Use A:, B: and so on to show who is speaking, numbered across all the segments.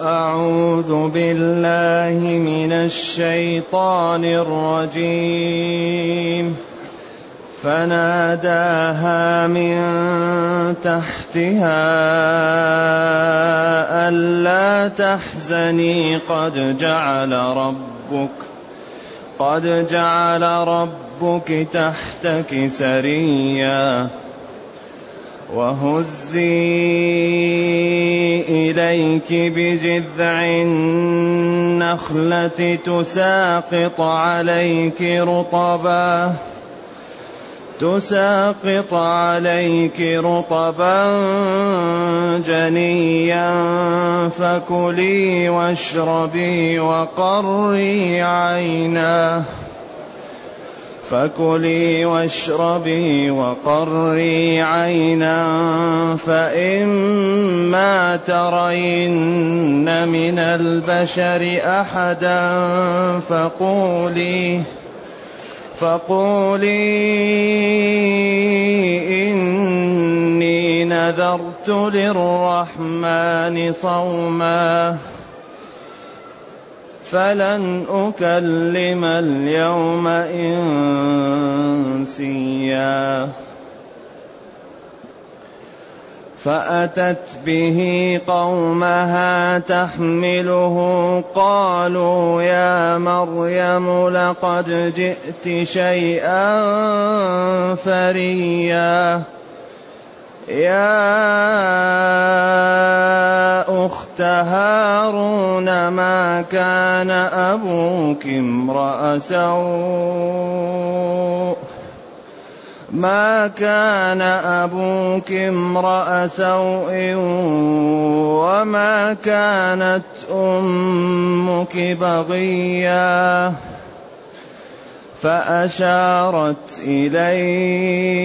A: أعوذ بالله من الشيطان الرجيم. فناداها من تحتها ألا تحزني قد جعل ربك قد جعل ربك تحتك سريا. وهزي إليك بجذع النخلة تساقط عليك رطبا تساقط عليك رطبا جنيا فكلي واشربي وقري عيناه فكلي واشربي وقري عينا فإما ترين من البشر أحدا فقولي فقولي إني نذرت للرحمن صوما فلن أكلم اليوم إنسيا فأتت به قومها تحمله قالوا يا مريم لقد جئت شيئا فريا يا أخت هارون ما كان أبوك امرأ سوء؟ ما كان أبوك امرأ سوء؟ وما كانت أمك بغيا؟ فأشارت إليه.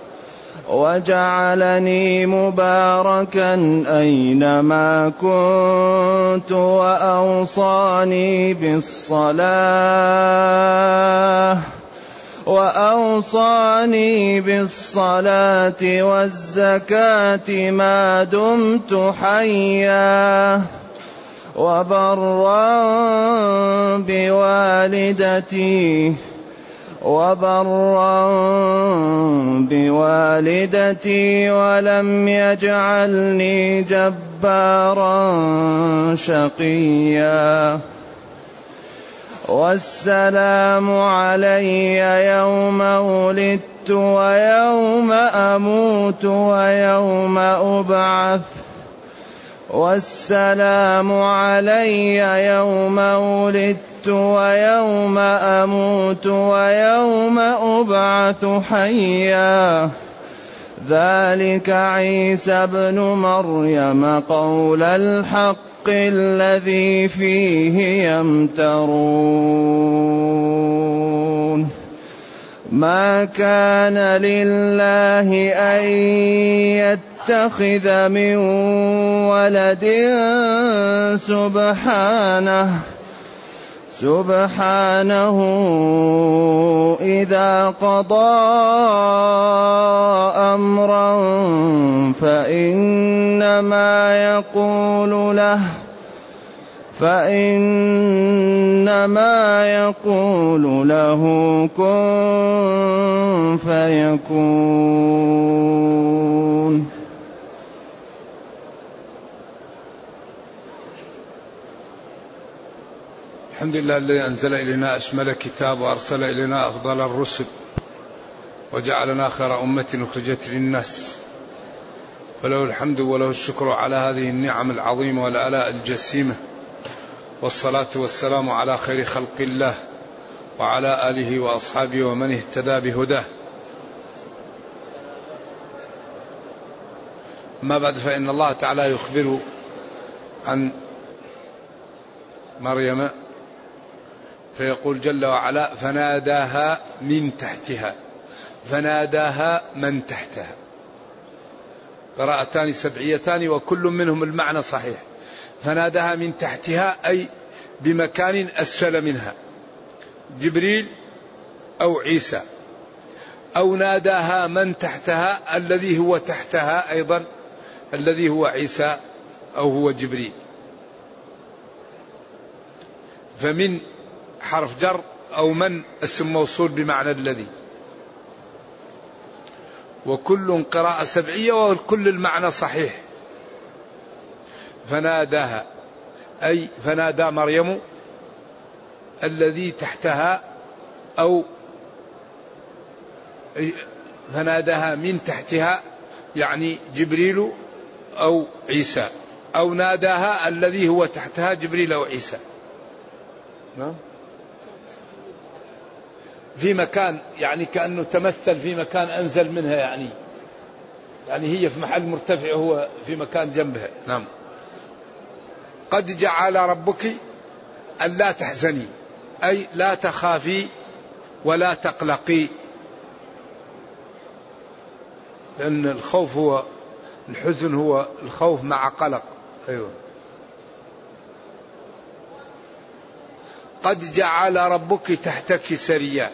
A: وجعلني مباركا أينما كنت وأوصاني بالصلاة وأوصاني بالصلاة والزكاة ما دمت حيا وبرا بوالدتي وبرا بوالدتي ولم يجعلني جبارا شقيا. والسلام علي يوم ولدت ويوم أموت ويوم أبعث. والسلام علي يوم ولدت ويوم أموت ويوم أبعث حيا. ذلك عيسى ابن مريم قول الحق الذي فيه يمترون. ما كان لله أن يتخذ من ولد سبحانه سبحانه إذا قضى أمرا فإنما يقول له فإنما يقول له كن فيكون.
B: الحمد لله الذي أنزل إلينا أشمل كتاب وأرسل إلينا أفضل الرسل وجعلنا خير أمة أخرجت للناس. وله الحمد وله الشكر على هذه النعم العظيمة والآلاء الجسيمة. والصلاة والسلام على خير خلق الله وعلى آله وأصحابه ومن اهتدى بهداه. ما بعد فإن الله تعالى يخبر عن
C: مريم فيقول جل وعلا فناداها من تحتها فناداها من تحتها. قراءتان سبعيتان وكل منهم المعنى صحيح. فناداها من تحتها أي بمكان أسفل منها. جبريل أو عيسى. أو ناداها من تحتها الذي هو تحتها أيضا الذي هو عيسى أو هو جبريل. فمن حرف جر أو من اسم موصول بمعنى الذي. وكل قراءة سبعية وكل المعنى صحيح. فناداها. أي فنادى مريم الذي تحتها أو فناداها من تحتها يعني جبريل أو عيسى. أو ناداها الذي هو تحتها جبريل أو عيسى. نعم. في مكان يعني كأنه تمثل في مكان أنزل منها يعني. يعني هي في محل مرتفع وهو في مكان جنبها. نعم. قد جعل ربك ألا تحزني أي لا تخافي ولا تقلقي. لأن الخوف هو الحزن هو الخوف مع قلق. أيوه. قد جعل ربك تحتك سريا.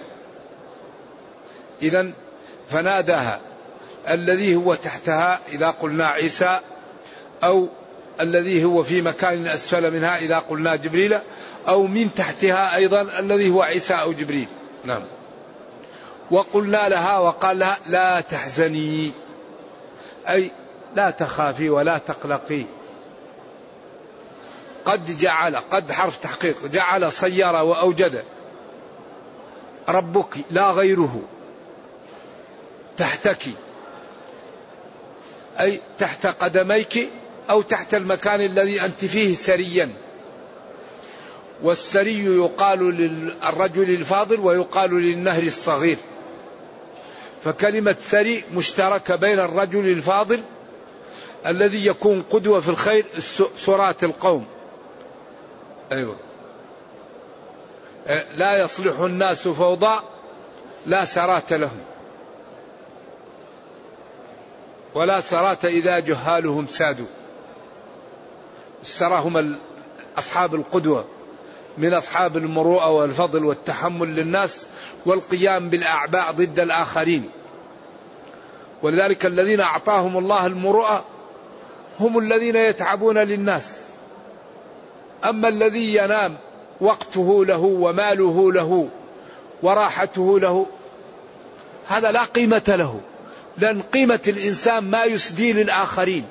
C: إذا فناداها الذي هو تحتها إذا قلنا عيسى أو الذي هو في مكان أسفل منها إذا قلنا جبريل أو من تحتها أيضا الذي هو عيسى أو جبريل. نعم. وقلنا لها وقال لها لا تحزني. أي لا تخافي ولا تقلقي. قد جعل قد حرف تحقيق جعل صير وأوجد. ربك لا غيره. تحتك. أي تحت قدميك أو تحت المكان الذي أنت فيه سريا. والسري يقال للرجل الفاضل ويقال للنهر الصغير. فكلمة سري مشتركة بين الرجل الفاضل الذي يكون قدوة في الخير سرات القوم. أيوة. لا يصلح الناس فوضى لا سرات لهم. ولا سرات إذا جهالهم سادوا. سراهم أصحاب القدوة من أصحاب المروءة والفضل والتحمل للناس والقيام بالأعباء ضد الآخرين. ولذلك الذين أعطاهم الله المروءة هم الذين يتعبون للناس. أما الذي ينام وقته له وماله له وراحته له هذا لا قيمة له. لأن قيمة الإنسان ما يسدي للآخرين.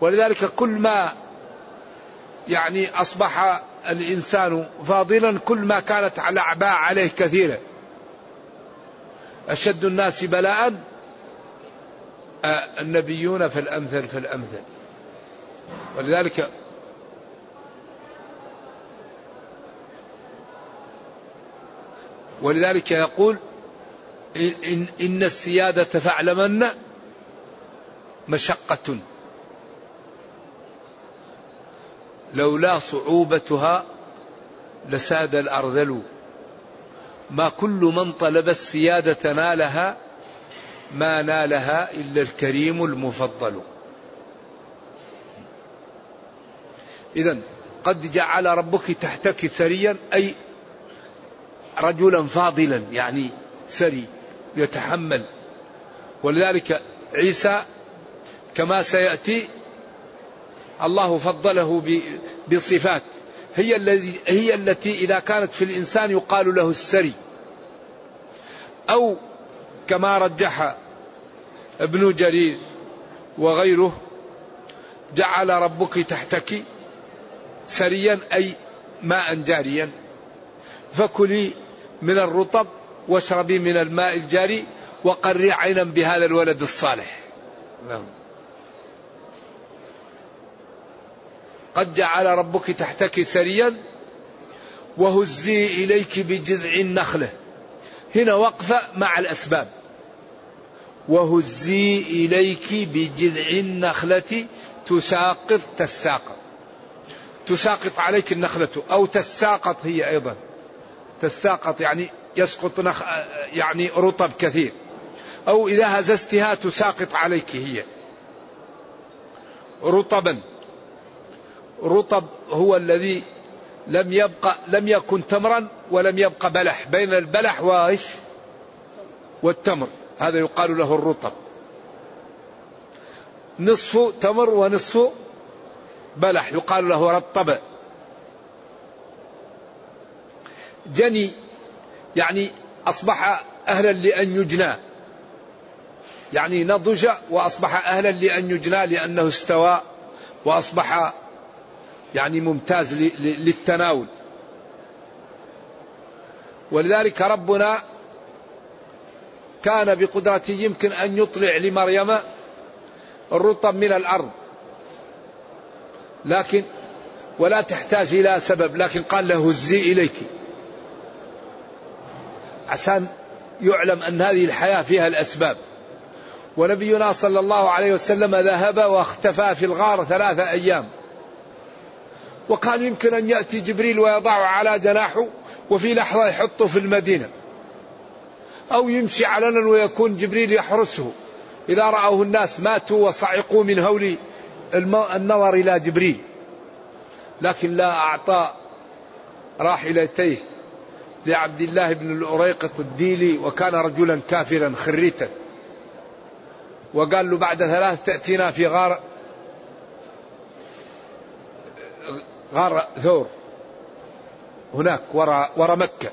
C: ولذلك كل ما يعني أصبح الإنسان فاضلا كل ما كانت الأعباء عليه كثيرة. أشد الناس بلاء النبيون فالأمثل فالأمثل ولذلك ولذلك يقول إن, إن السيادة فاعلمن مشقة. لولا صعوبتها لساد الأرذل. ما كل من طلب السيادة نالها ما نالها إلا الكريم المفضل. إذا قد جعل ربك تحتك ثريا أي رجلا فاضلا يعني سري يتحمل. ولذلك عيسى كما سيأتي الله فضله بصفات هي الذي هي التي إذا كانت في الإنسان يقال له السري. أو كما رجح ابن جرير وغيره جعل ربك تحتك سريا أي ماء جاريا. فكلي من الرطب واشربي من الماء الجاري وقري عينا بهذا الولد الصالح. نعم. قد جعل ربك تحتك سريا وهزي إليك بجذع النخلة هنا وقفة مع الأسباب. وهزي إليك بجذع النخلة تساقط تساقط. تساقط عليك النخلة أو تساقط هي أيضا. تساقط يعني يسقط نخ يعني رطب كثير. أو إذا هززتها تساقط عليك هي. رطبا. رطب هو الذي لم يبقى لم يكن تمرا ولم يبقى بلح. بين البلح وإيش؟ والتمر. هذا يقال له الرطب. نصف تمر ونصف بلح يقال له رطب. جني يعني أصبح أهلا لأن يجنى. يعني نضج وأصبح أهلا لأن يجنى لأنه استوى وأصبح يعني ممتاز للتناول. ولذلك ربنا كان بقدرته يمكن أن يطلع لمريم الرطب من الأرض. لكن ولا تحتاج إلى سبب لكن قال له هزي إليك. عشان يعلم أن هذه الحياة فيها الأسباب. ونبينا صلى الله عليه وسلم ذهب واختفى في الغار ثلاثة أيام. وكان يمكن أن يأتي جبريل ويضعه على جناحه وفي لحظة يحطه في المدينة. أو يمشي علنا ويكون جبريل يحرسه. إذا رأوه الناس ماتوا وصعقوا من هول النظر إلى جبريل. لكن لا أعطى راحلتيه لعبد الله بن الأريقط الديلي وكان رجلا كافرا خريتا. وقال له بعد ثلاث تأتينا في غار غار ثور. هناك وراء ورا مكة.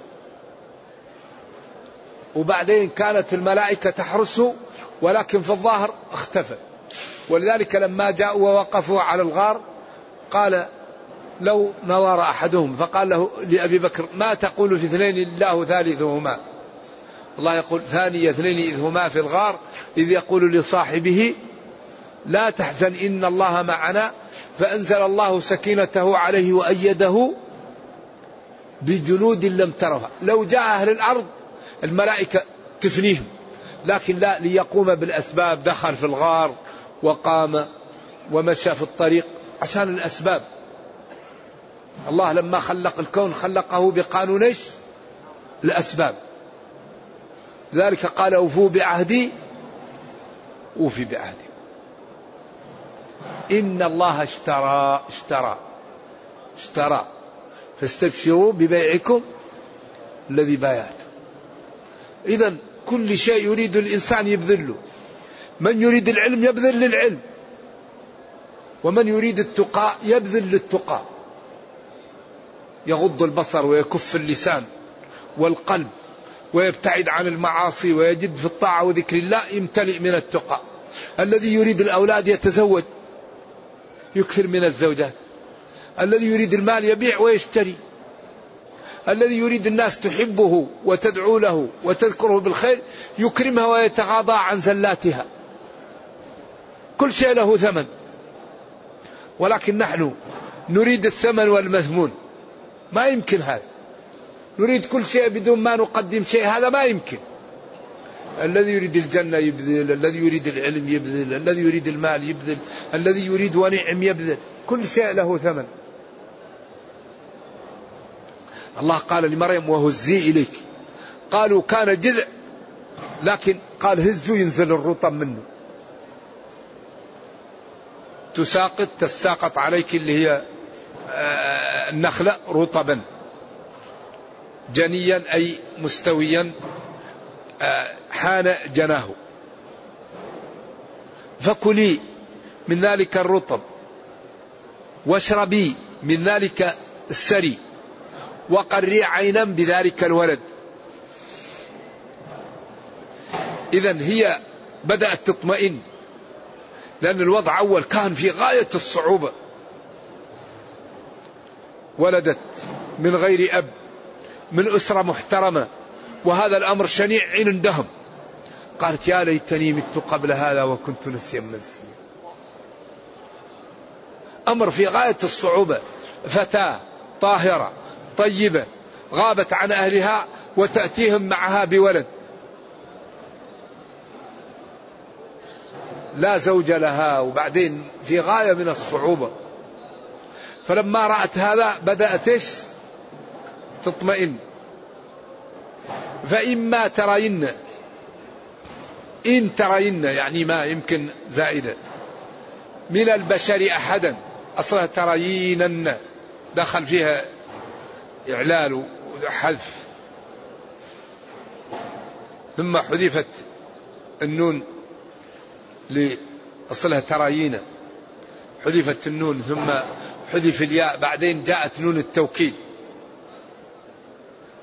C: وبعدين كانت الملائكة تحرسه ولكن في الظاهر اختفى. ولذلك لما جاءوا ووقفوا على الغار قال لو نظر أحدهم فقال له لأبي بكر ما تقول في اثنين الله ثالثهما؟ الله يقول ثاني اثنين إذ هما في الغار إذ يقول لصاحبه لا تحزن إن الله معنا. فأنزل الله سكينته عليه وأيده بجنود لم ترها. لو جاء أهل الأرض الملائكة تفنيهم. لكن لا ليقوم بالأسباب. دخل في الغار وقام ومشى في الطريق عشان الأسباب. الله لما خلق الكون خلقه بقانون إيش؟ الأسباب. لذلك قال أوفوا بعهدي. أوفي بعهدي. إن الله اشترى اشترى اشترى. فاستبشروا ببيعكم الذي بايعت. إذا كل شيء يريد الإنسان يبذله. من يريد العلم يبذل للعلم. ومن يريد التقى يبذل للتقى. يغض البصر ويكف اللسان والقلب ويبتعد عن المعاصي ويجد في الطاعة وذكر الله يمتلئ من التقى. الذي يريد الأولاد يتزوج. يكثر من الزوجات. الذي يريد المال يبيع ويشتري. الذي يريد الناس تحبه وتدعو له وتذكره بالخير يكرمها ويتغاضى عن زلاتها. كل شيء له ثمن. ولكن نحن نريد الثمن والمثمون. ما يمكن هذا. نريد كل شيء بدون ما نقدم شيء. هذا ما يمكن. الذي يريد الجنة يبذل الذي يريد العلم يبذل الذي يريد المال يبذل الذي يريد ونعم يبذل. كل شيء له ثمن. الله قال لمريم وهزي إليك. قالوا كان جذع. لكن قال هزوا ينزل الرطب منه. تساقط تساقط عليك اللي هي آه، النخلة رطبا. جنيا أي مستويا. حان جناه. فكلي من ذلك الرطب. واشربي من ذلك السري. وقري عينا بذلك الولد. إذا هي بدأت تطمئن. لأن الوضع أول كان في غاية الصعوبة. ولدت من غير أب. من أسرة محترمة. وهذا الأمر شنيع عندهم قالت يا ليتني مت قبل هذا وكنت نسيا منسيا أمر في غاية الصعوبة. فتاة طاهرة طيبة غابت عن أهلها وتأتيهم معها بولد. لا زوج لها وبعدين في غاية من الصعوبة. فلما رأت هذا بدأت تطمئن. فإما ترين. إن ترين يعني ما يمكن زائدة. من البشر أحدا. أصلا ترينن. دخل فيها إعلال وحذف. ثم حذفت النون لأصلها ترايين حذفت النون ثم حذف الياء. بعدين جاءت نون التوكيد.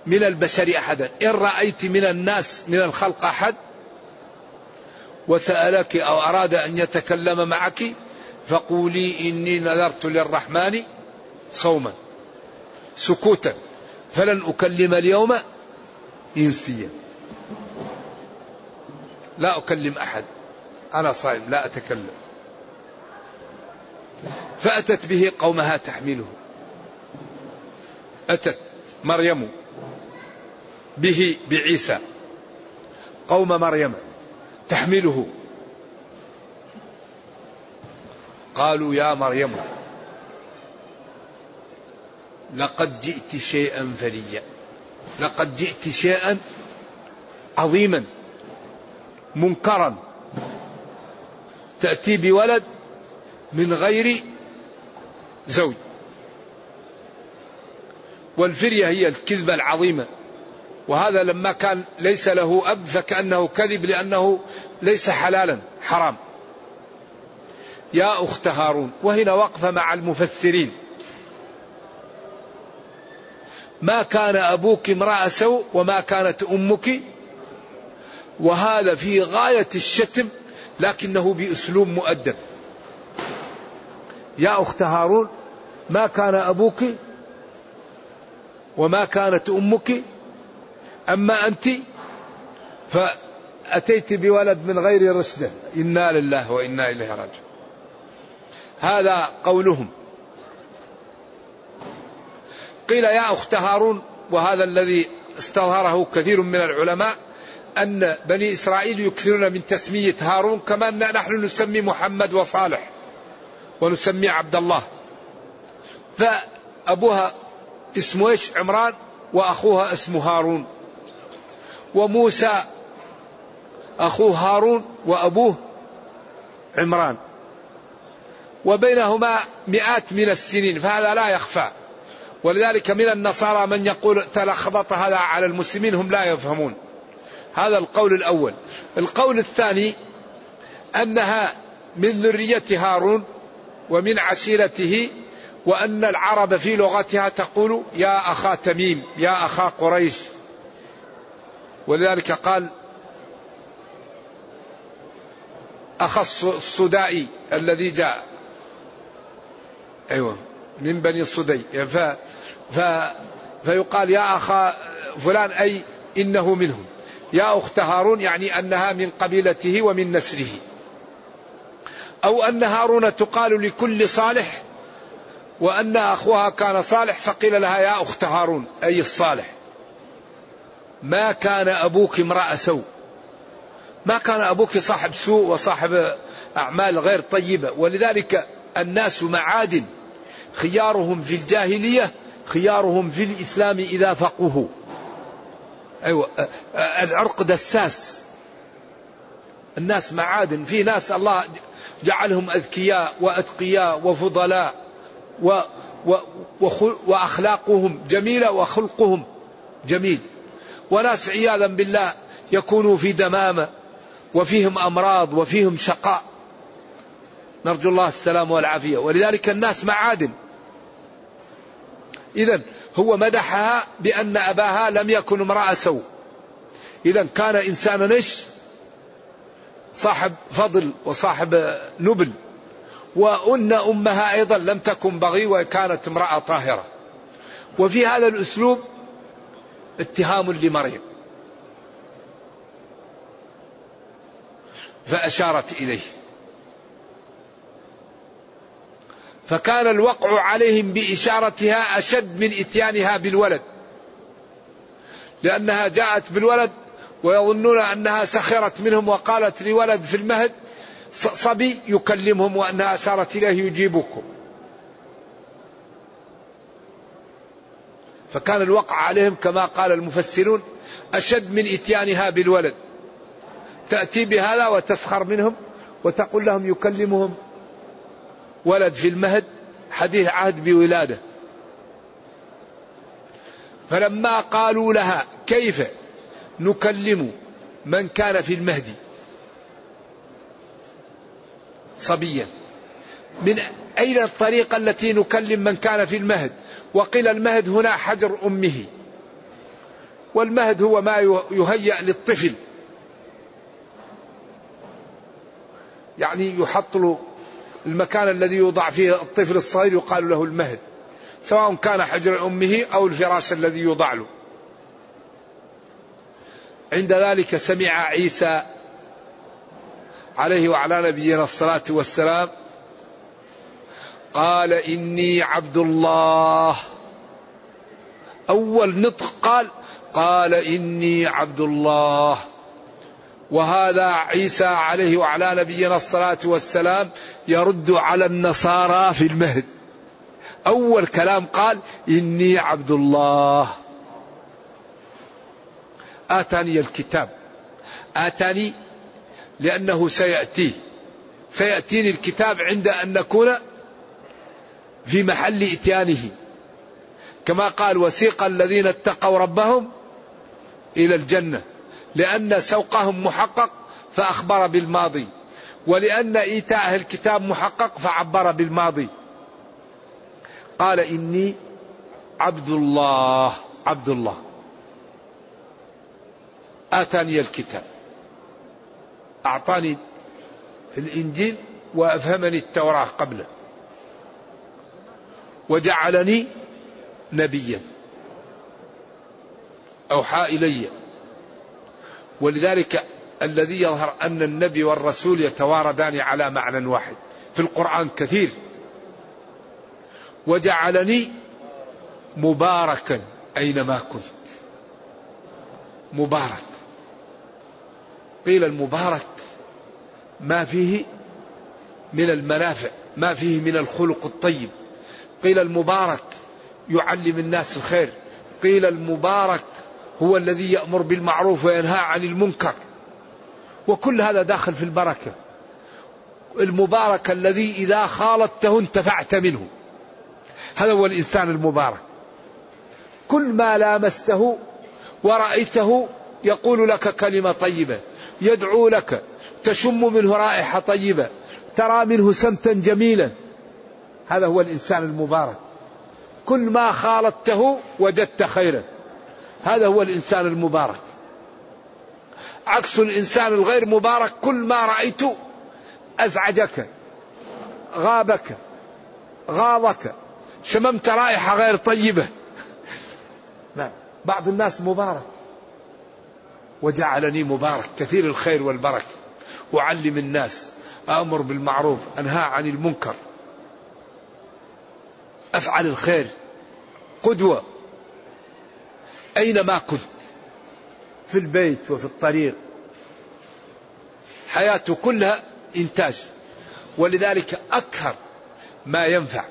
C: من البشر أحدا. إن رأيت من الناس من الخلق أحد وسألك أو أراد أن يتكلم معك فقولي إني نذرت للرحمن صوما سكوتا فلن أكلم اليوم إنسيا. لا أكلم أحد أنا صائم لا أتكلم. فأتت به قومها تحمله. أتت مريم به بعيسى قوم مريم تحمله. قالوا يا مريم لقد جئت شيئا فريا لقد جئت شيئا عظيما منكرا. تأتي بولد من غير زوج. والفرية هي الكذبة العظيمة. وهذا لما كان ليس له أب فكأنه كذب لأنه ليس حلالا حرام. يا أخت هارون وهنا وقفة مع المفسرين. ما كان أبوك امرأ سوء وما كانت أمك؟ وهذا في غاية الشتم لكنه بأسلوب مؤدب. يا أخت هارون ما كان أبوك وما كانت أمك؟ أما أنت فأتيت بولد من غير رشدة. إنا لله وإنا إليه راجعون. هذا قولهم. قيل يا أخت هارون وهذا الذي استظهره كثير من العلماء أن بني إسرائيل يكثرون من تسمية هارون كما أن نحن نسمي محمد وصالح ونسمي عبد الله. فأبوها اسمه إيش؟ عمران وأخوها اسمه هارون. وموسى أخوه هارون وأبوه عمران. وبينهما مئات من السنين فهذا لا يخفى. ولذلك من النصارى من يقول تلخبط هذا على المسلمين هم لا يفهمون. هذا القول الأول. القول الثاني أنها من ذرية هارون ومن عشيرته وأن العرب في لغتها تقول يا أخا تميم يا أخا قريش. ولذلك قال أخا الصدائي الذي جاء. أيوة من بني الصدي. ف ف فيقال يا أخا فلان أي إنه منهم. يا أخت هارون يعني أنها من قبيلته ومن نسله أو أن هارون تقال لكل صالح وأن أخوها كان صالح فقيل لها يا أخت هارون أي الصالح. ما كان أبوك امرأ سوء. ما كان أبوك صاحب سوء وصاحب أعمال غير طيبة. ولذلك الناس معادن. خيارهم في الجاهلية خيارهم في الإسلام إذا فقهوا. أيوة العرق دساس. الناس معادن. في ناس الله جعلهم أذكياء وأتقياء وفضلاء و و وأخلاقهم جميلة وخلقهم جميل. وناس عياذا بالله يكونوا في دمامة وفيهم أمراض وفيهم شقاء. نرجو الله السلام والعافية. ولذلك الناس معادن إذا هو مدحها بأن أباها لم يكن امرأة سوء. إذا كان إنسانا إيش صاحب فضل وصاحب نبل. وأن أمها أيضا لم تكن بغي وكانت امرأة طاهرة. وفي هذا الأسلوب اتهام لمريم فأشارت إليه. فكان الوقع عليهم بإشارتها أشد من إتيانها بالولد. لأنها جاءت بالولد ويظنون أنها سخرت منهم وقالت لولد في المهد صبي يكلمهم وأنها أشارت إليه يجيبكم. فكان الوقع عليهم كما قال المفسرون أشد من إتيانها بالولد. تأتي بهذا وتسخر منهم وتقول لهم يكلمهم ولد في المهد حديث عهد بولاده. فلما قالوا لها كيف نكلم من كان في المهدي صبيا. من أين الطريقة التي نكلم من كان في المهد؟ وقيل المهد هنا حجر أمه. والمهد هو ما يهيأ للطفل. يعني يحط له المكان الذي يوضع فيه الطفل الصغير يقال له المهد. سواء كان حجر أمه أو الفراش الذي يوضع له. عند ذلك سمع عيسى عليه وعلى نبينا الصلاة والسلام قال إني عبد الله. أول نطق قال قال إني عبد الله. وهذا عيسى عليه وعلى نبينا الصلاة والسلام يرد على النصارى في المهد. أول كلام قال إني عبد الله. آتاني الكتاب. آتاني لأنه سيأتي. سيأتيني الكتاب عند أن نكون في محل إتيانه. كما قال وسيق الذين اتقوا ربهم إلى الجنة لأن سوقهم محقق فأخبر بالماضي ولأن إيتاء الكتاب محقق فعبر بالماضي. قال إني عبد الله عبد الله. آتاني الكتاب. أعطاني الإنجيل وأفهمني التوراة قبله. وجعلني نبيا. أوحى إلي. ولذلك الذي يظهر أن النبي والرسول يتواردان على معنى واحد في القرآن كثير. وجعلني مباركا أينما كنت. مبارك. قيل المبارك ما فيه من المنافع ما فيه من الخلق الطيب. قيل المبارك يعلم الناس الخير. قيل المبارك هو الذي يأمر بالمعروف وينهى عن المنكر. وكل هذا داخل في البركة. المبارك الذي إذا خالطته انتفعت منه. هذا هو الإنسان المبارك. كل ما لامسته ورأيته يقول لك كلمة طيبة يدعو لك تشم منه رائحة طيبة ترى منه سمتا جميلا هذا هو الإنسان المبارك. كل ما خالطته وجدت خيرا. هذا هو الإنسان المبارك. عكس الإنسان الغير مبارك كل ما رأيته أزعجك غابك غاضك شممت رائحة غير طيبة. نعم بعض الناس مبارك. وجعلني مبارك كثير الخير والبركة. أعلم الناس أمر بالمعروف أنهى عن المنكر. أفعل الخير. قدوة. أينما كنت. في البيت وفي الطريق. حياته كلها إنتاج. ولذلك أكثر ما ينفع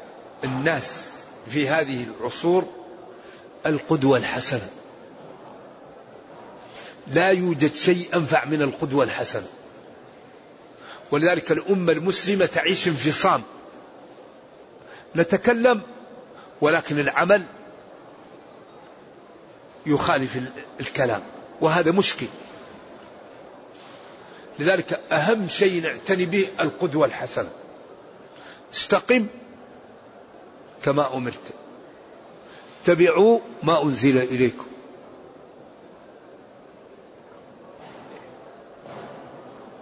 C: الناس في هذه العصور القدوة الحسنة. لا يوجد شيء أنفع من القدوة الحسنة. ولذلك الأمة المسلمة تعيش انفصام. نتكلم ولكن العمل يخالف الكلام وهذا مشكل. لذلك أهم شيء نعتني به القدوة الحسنة. استقم كما أمرت. اتبعوا ما أنزل إليكم.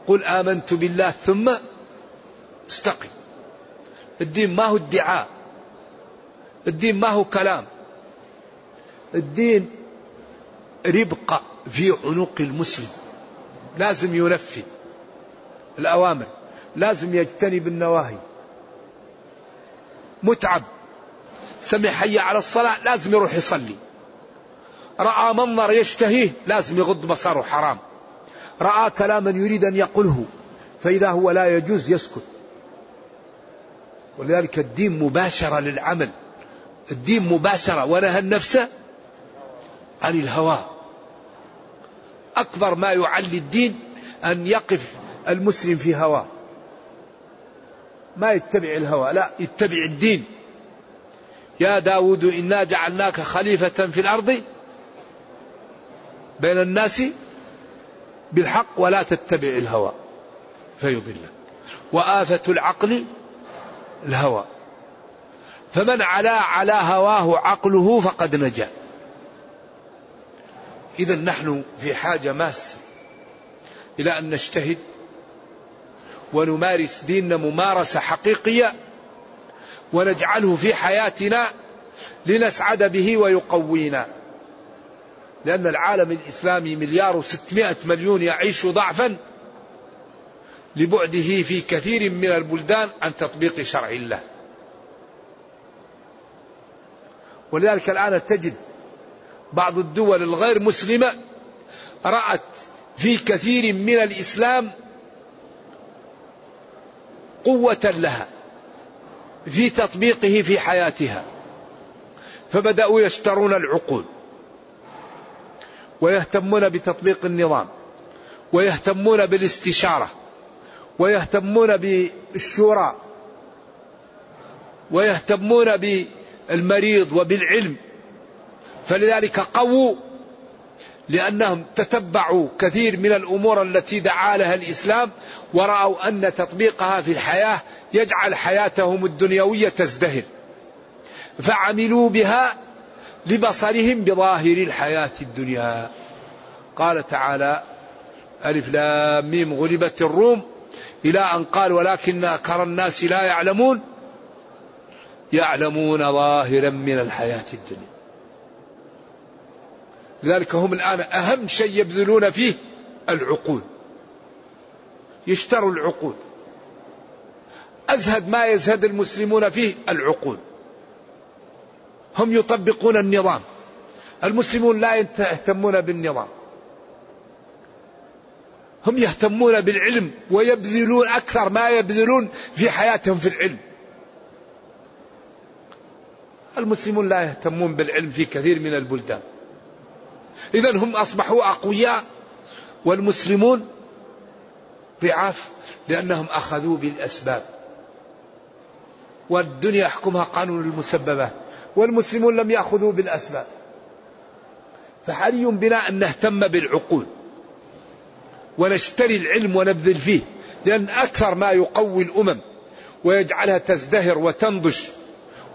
C: قل آمنت بالله ثم استقم. الدين ما هو ادعاء. الدين ما هو كلام. الدين ربقة في عنق المسلم. لازم ينفذ الأوامر. لازم يجتنب النواهي. متعب. سمع حي على الصلاة لازم يروح يصلي. رأى منظر يشتهيه لازم يغض بصره حرام. رأى كلاما يريد أن يقوله فإذا هو لا يجوز يسكت. ولذلك الدين مباشرة للعمل. الدين مباشرة. ونهى النفس عن الهوى. أكبر ما يعلي الدين أن يقف المسلم في هواه. ما يتبع الهوى. لا يتبع الدين. يا داود إنا جعلناك خليفة في الأرض بين الناس بالحق ولا تتبع الهوى. فيضلك وآفة العقل الهوى. فمن علا على هواه عقله فقد نجا. إذا نحن في حاجة ماسة إلى أن نجتهد ونمارس ديننا ممارسة حقيقية ونجعله في حياتنا لنسعد به ويقوينا. لأن العالم الإسلامي مليار وستمائة مليون يعيش ضعفا لبعده في كثير من البلدان عن تطبيق شرع الله. ولذلك الآن تجد بعض الدول الغير مسلمة رأت في كثير من الإسلام قوة لها في تطبيقه في حياتها. فبدأوا يشترون العقول ويهتمون بتطبيق النظام ويهتمون بالاستشارة. ويهتمون بالشورى ويهتمون بالمريض وبالعلم. فلذلك قووا لأنهم تتبعوا كثير من الأمور التي دعا لها الإسلام ورأوا أن تطبيقها في الحياة يجعل حياتهم الدنيوية تزدهر. فعملوا بها لبصرهم بظاهر الحياة الدنيا. قال تعالى ألف لام ميم غلبت الروم. إلى أن قال ولكن أكثر الناس لا يعلمون يعلمون ظاهرا من الحياة الدنيا. لذلك هم الآن أهم شيء يبذلون فيه العقول يشتروا العقول. أزهد ما يزهد المسلمون فيه العقول. هم يطبقون النظام. المسلمون لا يهتمون بالنظام. هم يهتمون بالعلم ويبذلون أكثر ما يبذلون في حياتهم في العلم. المسلمون لا يهتمون بالعلم في كثير من البلدان. إذا هم أصبحوا أقوياء والمسلمون ضعاف لأنهم أخذوا بالأسباب. والدنيا يحكمها قانون المسببات والمسلمون لم يأخذوا بالأسباب. فحري بنا أن نهتم بالعقول. ونشتري العلم ونبذل فيه لأن أكثر ما يقوي الأمم ويجعلها تزدهر وتنضج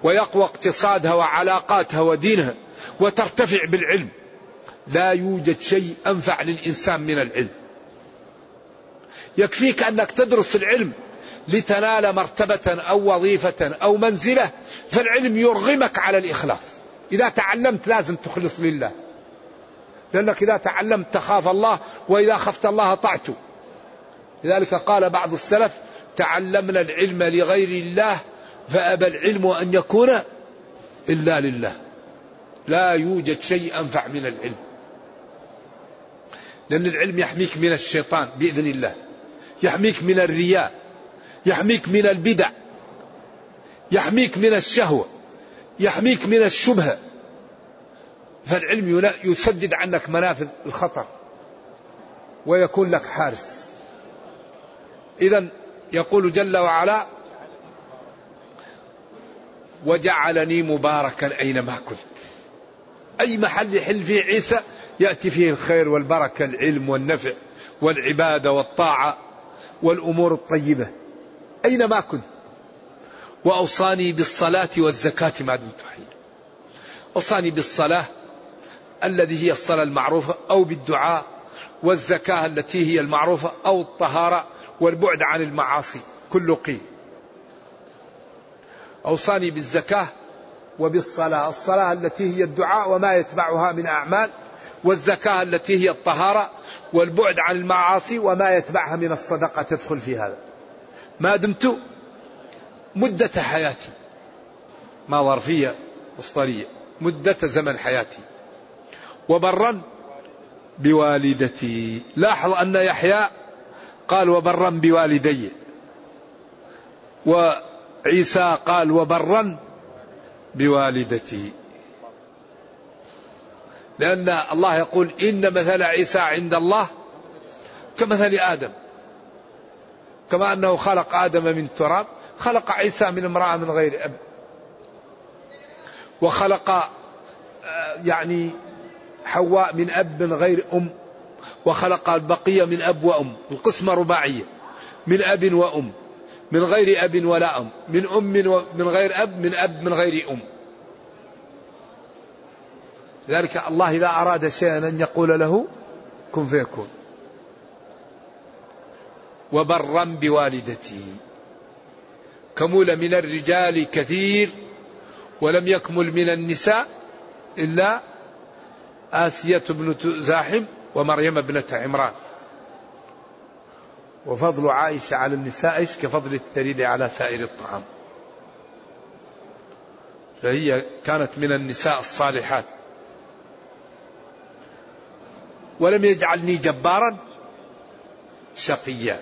C: ويقوى اقتصادها وعلاقاتها ودينها وترتفع بالعلم. لا يوجد شيء أنفع للإنسان من العلم. يكفيك أنك تدرس العلم لتنال مرتبة أو وظيفة أو منزلة فالعلم يرغمك على الإخلاص. إذا تعلمت لازم تخلص لله. لأنك إذا تعلمت تخاف الله وإذا خفت الله طعته لذلك قال بعض السلف تعلمنا العلم لغير الله فأبى العلم أن يكون إلا لله. لا يوجد شيء أنفع من العلم. لأن العلم يحميك من الشيطان بإذن الله. يحميك من الرياء. يحميك من البدع. يحميك من الشهوة. يحميك من الشبهة. فالعلم يسدد عنك منافذ الخطر ويكون لك حارس. إذا يقول جل وعلا وجعلني مباركا أينما كنت. أي محل يحل فيه عيسى؟ يأتي فيه الخير والبركة العلم والنفع والعبادة والطاعة والأمور الطيبة. أينما كنت. وأوصاني بالصلاة والزكاة ما دمت حيا. أوصاني بالصلاة الذي هي الصلاة المعروفة أو بالدعاء والزكاة التي هي المعروفة أو الطهارة والبعد عن المعاصي. كل قيل. أوصاني بالزكاة وبالصلاة. الصلاة التي هي الدعاء وما يتبعها من أعمال والزكاة التي هي الطهارة والبعد عن المعاصي وما يتبعها من الصدقة تدخل في هذا. ما دمت مدة حياتي. ما ظرفية مصدرية مدة زمن حياتي. وبرا بوالدتي. لاحظ أن يحيى قال وبرا بوالدي. وعيسى قال وبرا بوالدتي. لأن الله يقول إن مثل عيسى عند الله كمثل آدم. كما أنه خلق آدم من تراب خلق عيسى من امرأة من غير أب. وخلق آه، يعني حواء من أب من غير أم وخلق البقية من أب وأم القسمة رباعية من أب وأم من غير أب ولا أم من أم من غير أب من أب من غير أم. لذلك الله إذا أراد شيئا أن يقول له كن فيكون. وبرا بوالدتي. كمل من الرجال كثير ولم يكمل من النساء إلا آسية بنت زاحم ومريم ابنة عمران. وفضل عائشة على النساء كفضل الثريد على سائر الطعام. فهي كانت من النساء الصالحات. ولم يجعلني جبارا شقيا.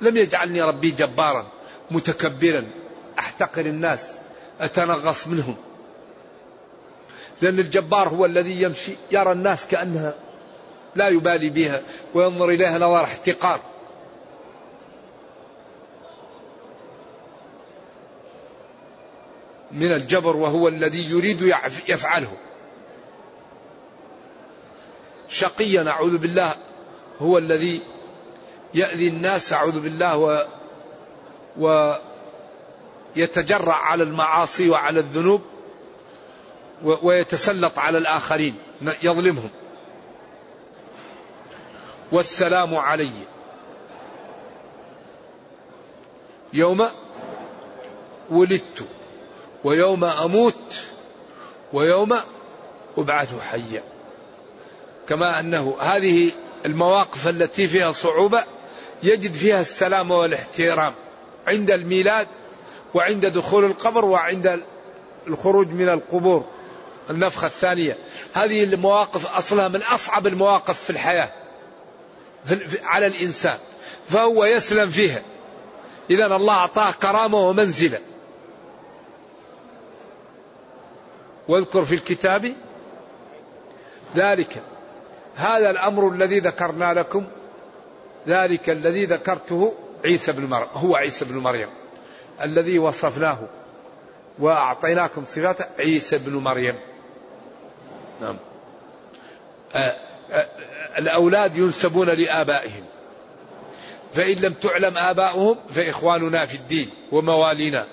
C: لم يجعلني ربي جبارا متكبرا. أحتقر الناس أتنغص منهم. لأن الجبار هو الذي يمشي يرى الناس كأنها لا يبالي بها وينظر إليها نظر احتقار. من الجبر وهو الذي يريد يفعله. شقيا أعوذ بالله هو الذي يأذي الناس أعوذ بالله و ويتجرع على المعاصي وعلى الذنوب. ويتسلط على الآخرين يظلمهم. والسلام علي. يوم ولدت ويوم أموت ويوم أبعث حيا. كما أنه هذه المواقف التي فيها صعوبة يجد فيها السلام والاحترام عند الميلاد وعند دخول القبر وعند الخروج من القبور. النفخة الثانية. هذه المواقف أصلها من أصعب المواقف في الحياة على الإنسان. فهو يسلم فيها. إذا الله أعطاه كرامة ومنزلة. واذكر في الكتاب ذلك. هذا الأمر الذي ذكرنا لكم. ذلك الذي ذكرته عيسى بن مريم. هو عيسى بن مريم. الذي وصفناه وأعطيناكم صفاته عيسى بن مريم. نعم. الأولاد ينسبون لآبائهم. فإن لم تعلم آباؤهم فإخواننا في الدين وموالينا.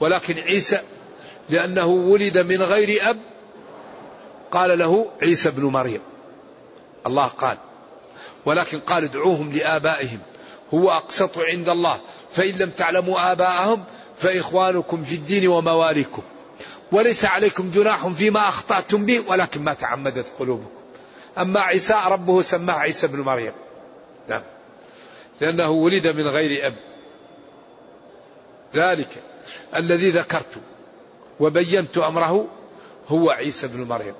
C: ولكن عيسى لأنه ولد من غير أب قال له عيسى بن مريم. الله قال. ولكن قال ادعوهم لآبائهم. هو أقسط عند الله. فإن لم تعلموا آباءهم فإخوانكم في الدين ومواليكم. وليس عليكم جناح فيما أخطأتم به ولكن ما تعمدت قلوبكم. أما عيسى ربه سماه عيسى بن مريم. نعم. لأنه ولد من غير أب. ذلك الذي ذكرت وبينت أمره هو عيسى بن مريم.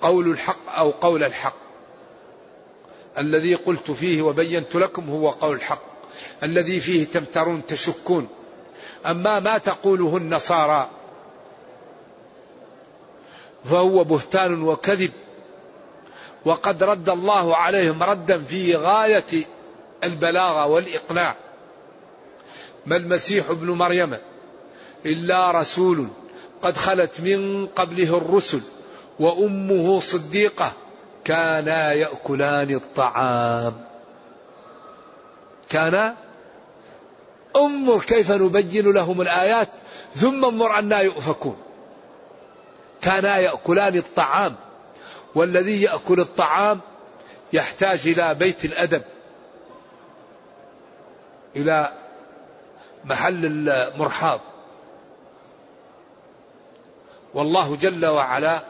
C: قول الحق أو قول الحق. الذي قلت فيه وبينت لكم هو قول الحق. الذي فيه تمترون تشكون. أما ما تقوله النصارى فهو بهتان وكذب. وقد رد الله عليهم ردا في غاية البلاغة والإقناع. ما المسيح ابن مريم إلا رسول قد خلت من قبله الرسل وأمه صديقة كانا يأكلان الطعام. كانا انظر كيف نبين لهم الآيات؟ ثم انظر أنا يؤفكون. كانا يأكلان الطعام والذي يأكل الطعام يحتاج إلى بيت الأدب إلى محل المرحاض. والله جل وعلا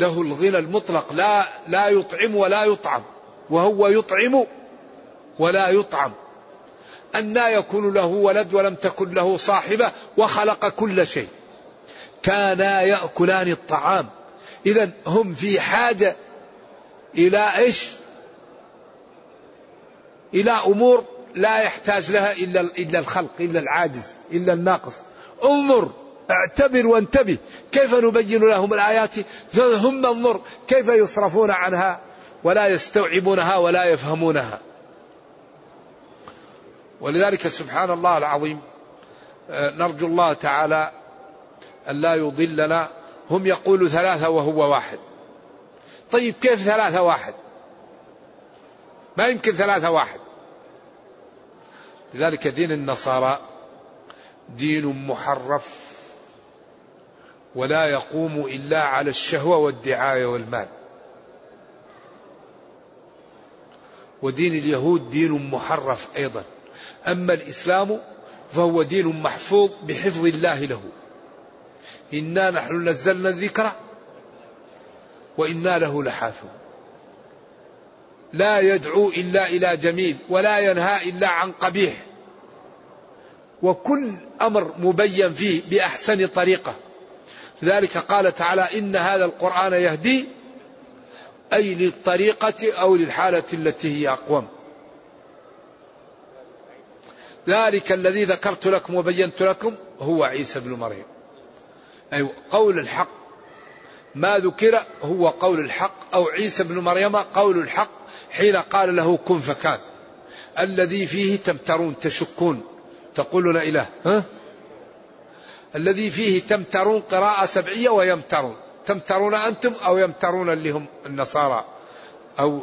C: له الغنى المطلق لا لا يطعم ولا يطعم وهو يطعم ولا يطعم. أنا يكون له ولد ولم تكن له صاحبة وخلق كل شيء. كانا يأكلان الطعام. إذا هم في حاجة إلى إيش؟ إلى أمور لا يحتاج لها إلا إلا الخلق إلا العاجز إلا الناقص. انظر اعتبر وانتبه. كيف نبين لهم الآيات؟ ثم انظر كيف يصرفون عنها ولا يستوعبونها ولا يفهمونها. ولذلك سبحان الله العظيم آه، نرجو الله تعالى أن لا يضلنا. هم يقولوا ثلاثة وهو واحد. طيب كيف ثلاثة واحد؟ ما يمكن ثلاثة واحد. لذلك دين النصارى دين محرف ولا يقوم إلا على الشهوة والدعاية والمال. ودين اليهود دين محرف أيضا. أما الإسلام فهو دين محفوظ بحفظ الله له. إنا نحن نزلنا الذكر وإنا له لحافظ لا يدعو إلا إلى جميل ولا ينهى إلا عن قبيح. وكل أمر مبين فيه بأحسن طريقة. لذلك قال تعالى إن هذا القرآن يهدي أي للطريقة أو للحالة التي هي أقوم. ذلك الذي ذكرت لكم وبينت لكم هو عيسى بن مريم. أي قول الحق. ما ذكر هو قول الحق أو عيسى بن مريم قول الحق حين قال له كن فكان. الذي فيه تمترون تشكون. تقولون إله. ها؟ الذي فيه تمترون قراءة سبعية ويمترون. تمترون أنتم أو يمترون اللي هم النصارى أو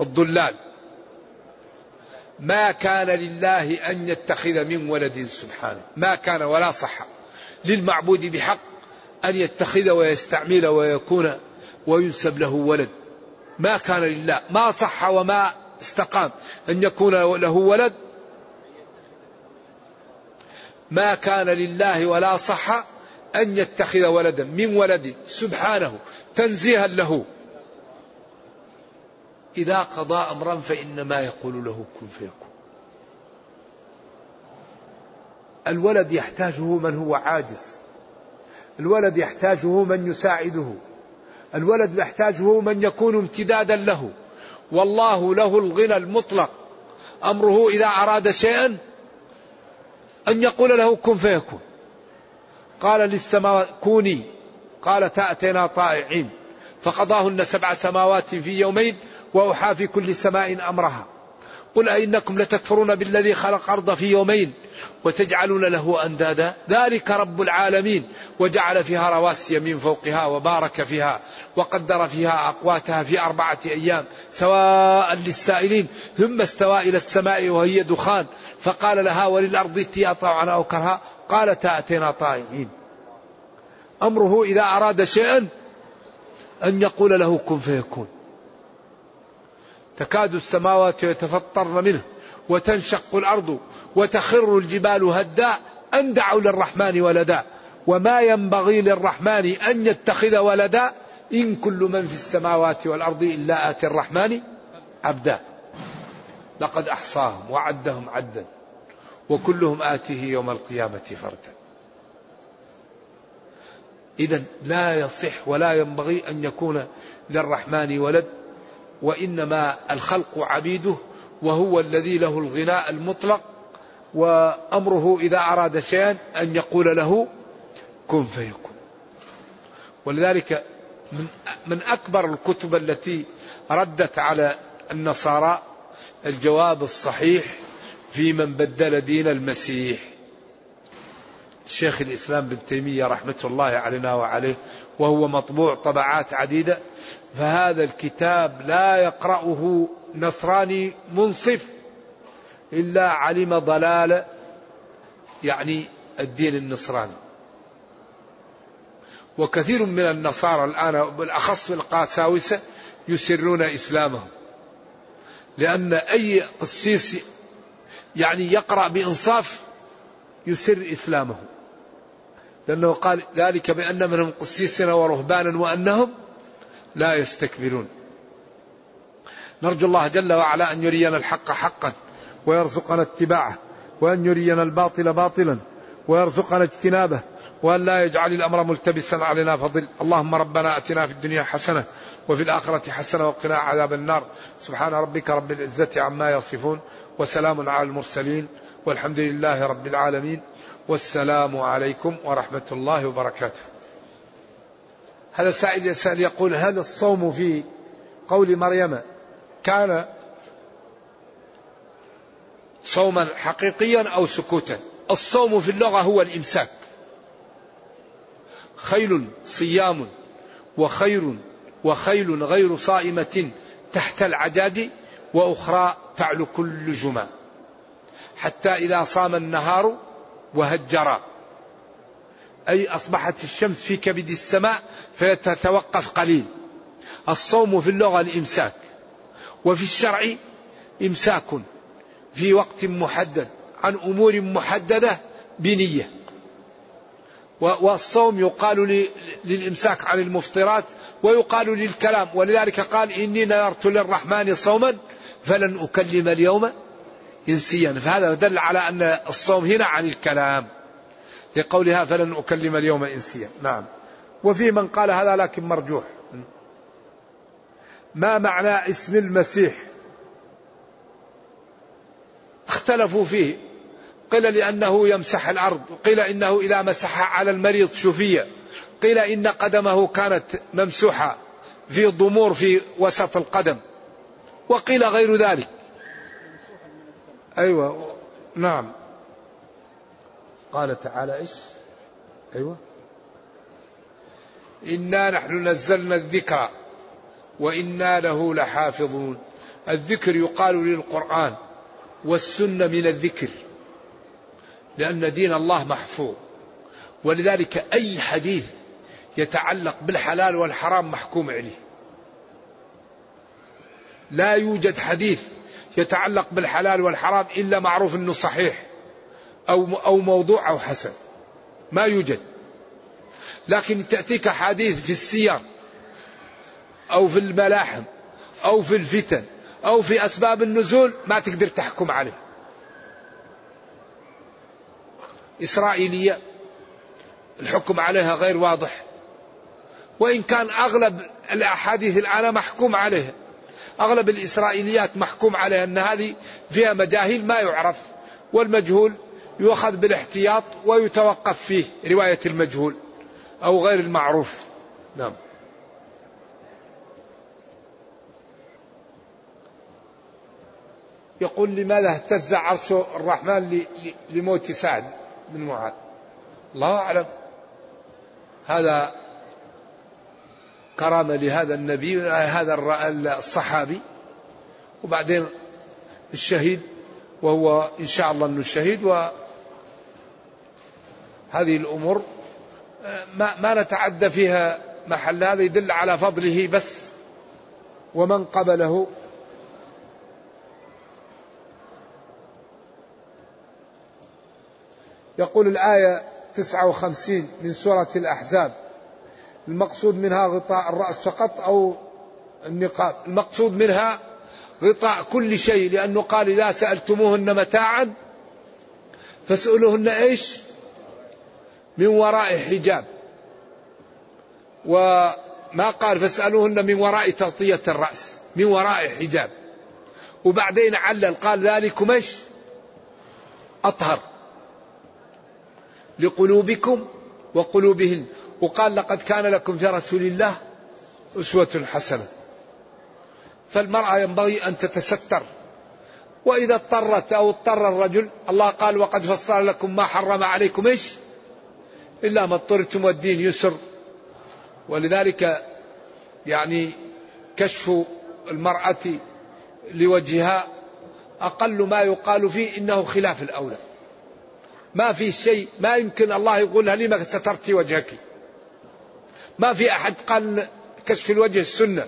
C: الضلال. ما كان لله أن يتخذ من ولد سبحانه. ما كان ولا صح. للمعبود بحق. أن يتخذ ويستعمل ويكون وينسب له ولد. ما كان لله. ما صح وما استقام. أن يكون له ولد. ما كان لله ولا صح أن يتخذ ولدا من ولد. سبحانه. تنزيها له. إذا قضى أمرا فإنما يقول له كن فيكون. الولد يحتاجه من هو عاجز. الولد يحتاجه من يساعده. الولد يحتاجه من يكون امتدادا له. والله له الغنى المطلق. أمره إذا أراد شيئا أن يقول له كن فيكون. قال للسماوات كوني. قال تأتينا طائعين. فقضاهن سبع سماوات في يومين وأوحى في كل سماء أمرها. قل أئنكم لتكفرون بالذي خلق أرض في يومين وتجعلون له أندادا. ذلك رب العالمين. وجعل فيها رواسي من فوقها وبارك فيها وقدر فيها أقواتها في أربعة أيام سواء للسائلين. ثم استوى إلى السماء وهي دخان. فقال لها وللأرض ائتيا طوعا أو كرها. قالت أتينا طائعين. أمره إذا أراد شيئا أن يقول له كن فيكون. تكاد السماوات يتفطرن منه وتنشق الأرض وتخر الجبال هدا أن دعوا للرحمن ولدا. وما ينبغي للرحمن أن يتخذ ولدا إن كل من في السماوات والأرض إلا آتي الرحمن عبدا. لقد أحصاهم وعدهم عدا وكلهم آتيه يوم القيامة فردا. اذا لا يصح ولا ينبغي أن يكون للرحمن ولد وإنما الخلق عبيده وهو الذي له الغناء المطلق وأمره إذا أراد شيئا أن يقول له كن فيكون. ولذلك من, من أكبر الكتب التي ردت على النصارى الجواب الصحيح في من بدل دين المسيح. شيخ الإسلام بن تيمية رحمة الله علينا وعليه وهو مطبوع طبعات عديدة فهذا الكتاب لا يقرأه نصراني منصف إلا علم ضلال يعني الدين النصراني. وكثير من النصارى الآن بالأخص في القاساوسة يسرون إسلامهم لأن أي قسيس يعني يقرأ بإنصاف يسر إسلامه. لأنه قال ذلك بأن منهم قسيسنا ورهبانا وأنهم لا يستكبرون. نرجو الله جل وعلا أن يرينا الحق حقا ويرزقنا اتباعه وأن يرينا الباطل باطلا ويرزقنا اجتنابه وأن لا يجعل الأمر ملتبسا علينا فضل. اللهم ربنا أتنا في الدنيا حسنة وفي الآخرة حسنة وقنا عذاب النار. سبحان ربك رب العزة عما يصفون وسلام على المرسلين والحمد لله رب العالمين. والسلام عليكم ورحمة الله وبركاته. هذا سائل يسأل يقول هل الصوم في قول مريم كان صوما حقيقيا أو سكوتا؟ الصوم في اللغة هو الإمساك. خيل صيام وخير وخيل غير صائمة تحت العجاج وأخرى تعلو كل جمع حتى إذا صام النهار وهجر. أي أصبحت الشمس في كبد السماء فتتوقف قليل. الصوم في اللغة الإمساك. وفي الشرع إمساك في وقت محدد عن أمور محددة بنية. والصوم يقال للإمساك عن المفطرات ويقال للكلام. ولذلك قال إني نذرت للرحمن صوما فلن أكلم اليوم إنسيا. فهذا دل على أن الصوم هنا عن الكلام. لقولها فلن أكلم اليوم إنسيا. نعم. وفي من قال هذا لكن مرجوح. ما معنى اسم المسيح؟ اختلفوا فيه. قيل لأنه يمسح الأرض. قيل إنه إذا مسح على المريض شفية. قيل إن قدمه كانت ممسوحة في ضمور في وسط القدم. وقيل غير ذلك. أيوة. نعم. قال تعالى إيش؟ أيوة. إنا نحن نزلنا الذكر وإنا له لحافظون. الذكر يقال للقرآن والسنة من الذكر لأن دين الله محفوظ. ولذلك أي حديث يتعلق بالحلال والحرام محكوم عليه. لا يوجد حديث يتعلق بالحلال والحرام إلا معروف أنه صحيح أو أو موضوع أو حسن. ما يوجد. لكن تأتيك حديث في السير أو في الملاحم أو في الفتن أو في أسباب النزول ما تقدر تحكم عليه. إسرائيلية الحكم عليها غير واضح. وإن كان أغلب الأحاديث الآن محكوم عليها. أغلب الإسرائيليات محكوم عليها أن هذه فيها مجاهيل ما يعرف والمجهول يؤخذ بالاحتياط ويتوقف فيه رواية المجهول أو غير المعروف. نعم. يقول لماذا اهتز عرش الرحمن لموت سعد بن معاذ؟ الله أعلم. هذا كرامة لهذا النبي هذا الصحابي. وبعدين الشهيد وهو إن شاء الله أنه شهيد وهذه الأمور ما, ما نتعدى فيها محل هذا يدل على فضله بس. ومن قبله. يقول الآية 59 من سورة الأحزاب. المقصود منها غطاء الرأس فقط أو النقاب المقصود منها غطاء كل شيء لأنه قال إذا سألتموهن متاعا فاسألوهن إيش؟ من وراء حجاب. وما قال فاسألوهن من وراء تغطية الرأس من وراء حجاب. وبعدين علل قال ذلكم إيش؟ أطهر لقلوبكم وقلوبهن. وقال لقد كان لكم في رسول الله أسوة حسنة. فالمرأة ينبغي أن تتستر. وإذا اضطرت أو اضطر الرجل الله قال وقد فصل لكم ما حرم عليكم إيش؟ إلا ما اضطرتم والدين يسر. ولذلك يعني كشف المرأة لوجهها أقل ما يقال فيه إنه خلاف الأولى. ما في شيء ما يمكن الله يقولها لما سترتي وجهك. ما في أحد قال كشف الوجه السنة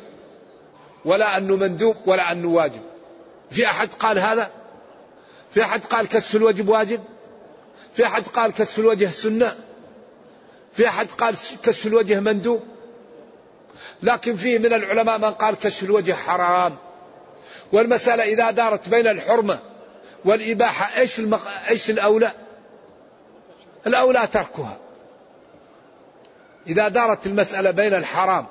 C: ولا أنه مندوب ولا أنه واجب. في أحد قال هذا؟ في أحد قال كشف الوجه واجب؟ في أحد قال كشف الوجه سنة؟ في أحد قال كشف الوجه مندوب؟ لكن فيه من العلماء من قال كشف الوجه حرام. والمسألة إذا دارت بين الحرمة والإباحة إيش المق... إيش الأولى؟ الأولى تركها. إذا دارت المسألة بين الحرام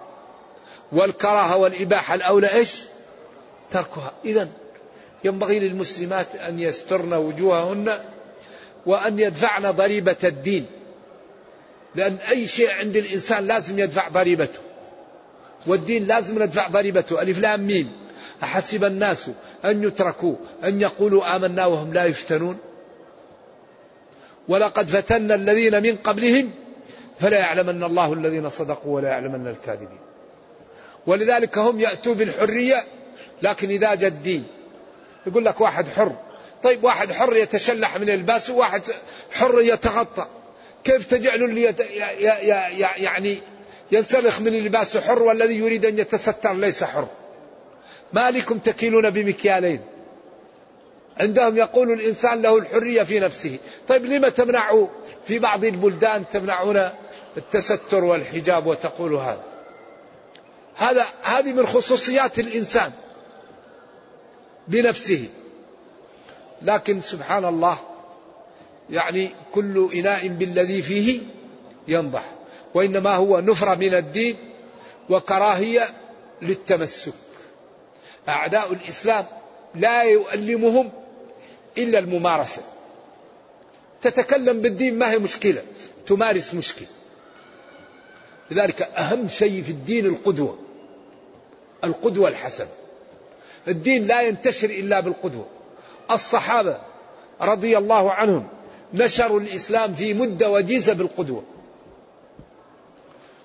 C: والكراهة والإباحة الأولى إيش؟ تركها. إذا ينبغي للمسلمات أن يسترن وجوههن وأن يدفعن ضريبة الدين. لأن أي شيء عند الإنسان لازم يدفع ضريبته. والدين لازم ندفع ضريبته. ألف لام ميم. أحسب الناس أن يتركوا أن يقولوا آمنا وهم لا يفتنون. ولقد فتنا الذين من قبلهم فلا يعلمن الله الذين صدقوا ولا يعلمن الكاذبين. ولذلك هم يأتوا بالحرية لكن إذا جاء الدين يقول لك واحد حر. طيب واحد حر يتشلح من الباس وواحد حر يتغطى. كيف تجعل اللي يت... يعني ينسلخ من اللباس حر والذي يريد أن يتستر ليس حر؟ ما لكم تكيلون بمكيالين. عندهم يقول الإنسان له الحرية في نفسه. طيب لما تمنعوا في بعض البلدان تمنعون التستر والحجاب وتقول هذا؟ هذا هذه من خصوصيات الإنسان بنفسه. لكن سبحان الله يعني كل إناء بالذي فيه ينضح. وإنما هو نفرة من الدين وكراهية للتمسك. أعداء الإسلام لا يؤلمهم إلا الممارسة. تتكلم بالدين ما هي مشكلة. تمارس مشكلة. لذلك أهم شيء في الدين القدوة. القدوة الحسنة. الدين لا ينتشر إلا بالقدوة. الصحابة رضي الله عنهم نشروا الإسلام في مدة وجيزة بالقدوة.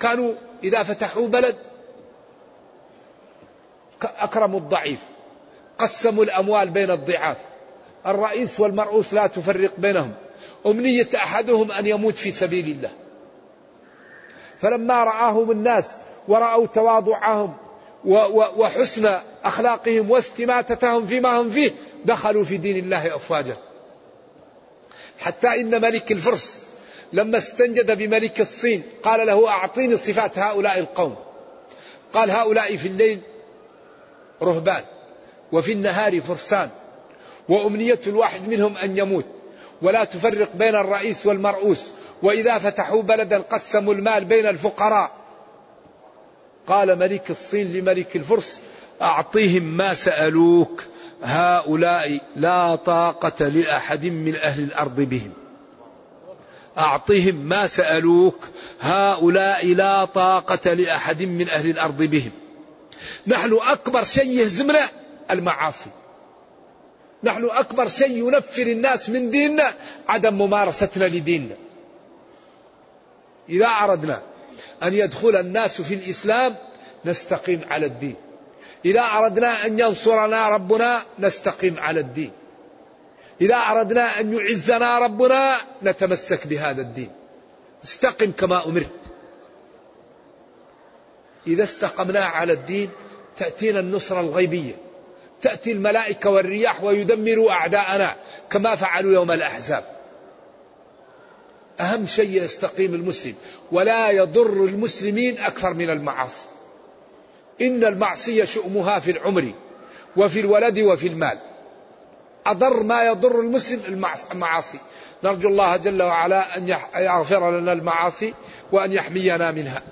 C: كانوا إذا فتحوا بلد أكرموا الضعيف قسموا الأموال بين الضعاف. الرئيس والمرؤوس لا تفرق بينهم. أمنية أحدهم أن يموت في سبيل الله. فلما رآهم الناس ورأوا تواضعهم وحسن أخلاقهم واستماتتهم فيما هم فيه دخلوا في دين الله أفواجا. حتى إن ملك الفرس لما استنجد بملك الصين قال له أعطيني صفات هؤلاء القوم. قال هؤلاء في الليل رهبان وفي النهار فرسان. وأمنية الواحد منهم أن يموت. ولا تفرق بين الرئيس والمرؤوس. وإذا فتحوا بلدا قسموا المال بين الفقراء. قال ملك الصين لملك الفرس أعطيهم ما سألوك. هؤلاء لا طاقة لأحد من أهل الأرض بهم. أعطهم ما سألوك. هؤلاء لا طاقة لأحد من أهل الأرض بهم. نحن أكبر شيء يهزمنا المعاصي. نحن أكبر شيء ينفر الناس من ديننا عدم ممارستنا لديننا. إذا أردنا أن يدخل الناس في الإسلام نستقيم على الدين. إذا أردنا أن ينصرنا ربنا نستقيم على الدين. إذا أردنا أن يعزنا ربنا نتمسك بهذا الدين. استقم كما أمرت. إذا استقمنا على الدين تأتينا النصرة الغيبية. تأتي الملائكة والرياح ويدمروا أعداءنا كما فعلوا يوم الأحزاب. أهم شيء يستقيم المسلم ولا يضر المسلمين أكثر من المعاصي. إن المعصية شؤمها في العمر وفي الولد وفي المال. أضر ما يضر المسلم المعاصي. نرجو الله جل وعلا أن يغفر لنا المعاصي وأن يحمينا منها.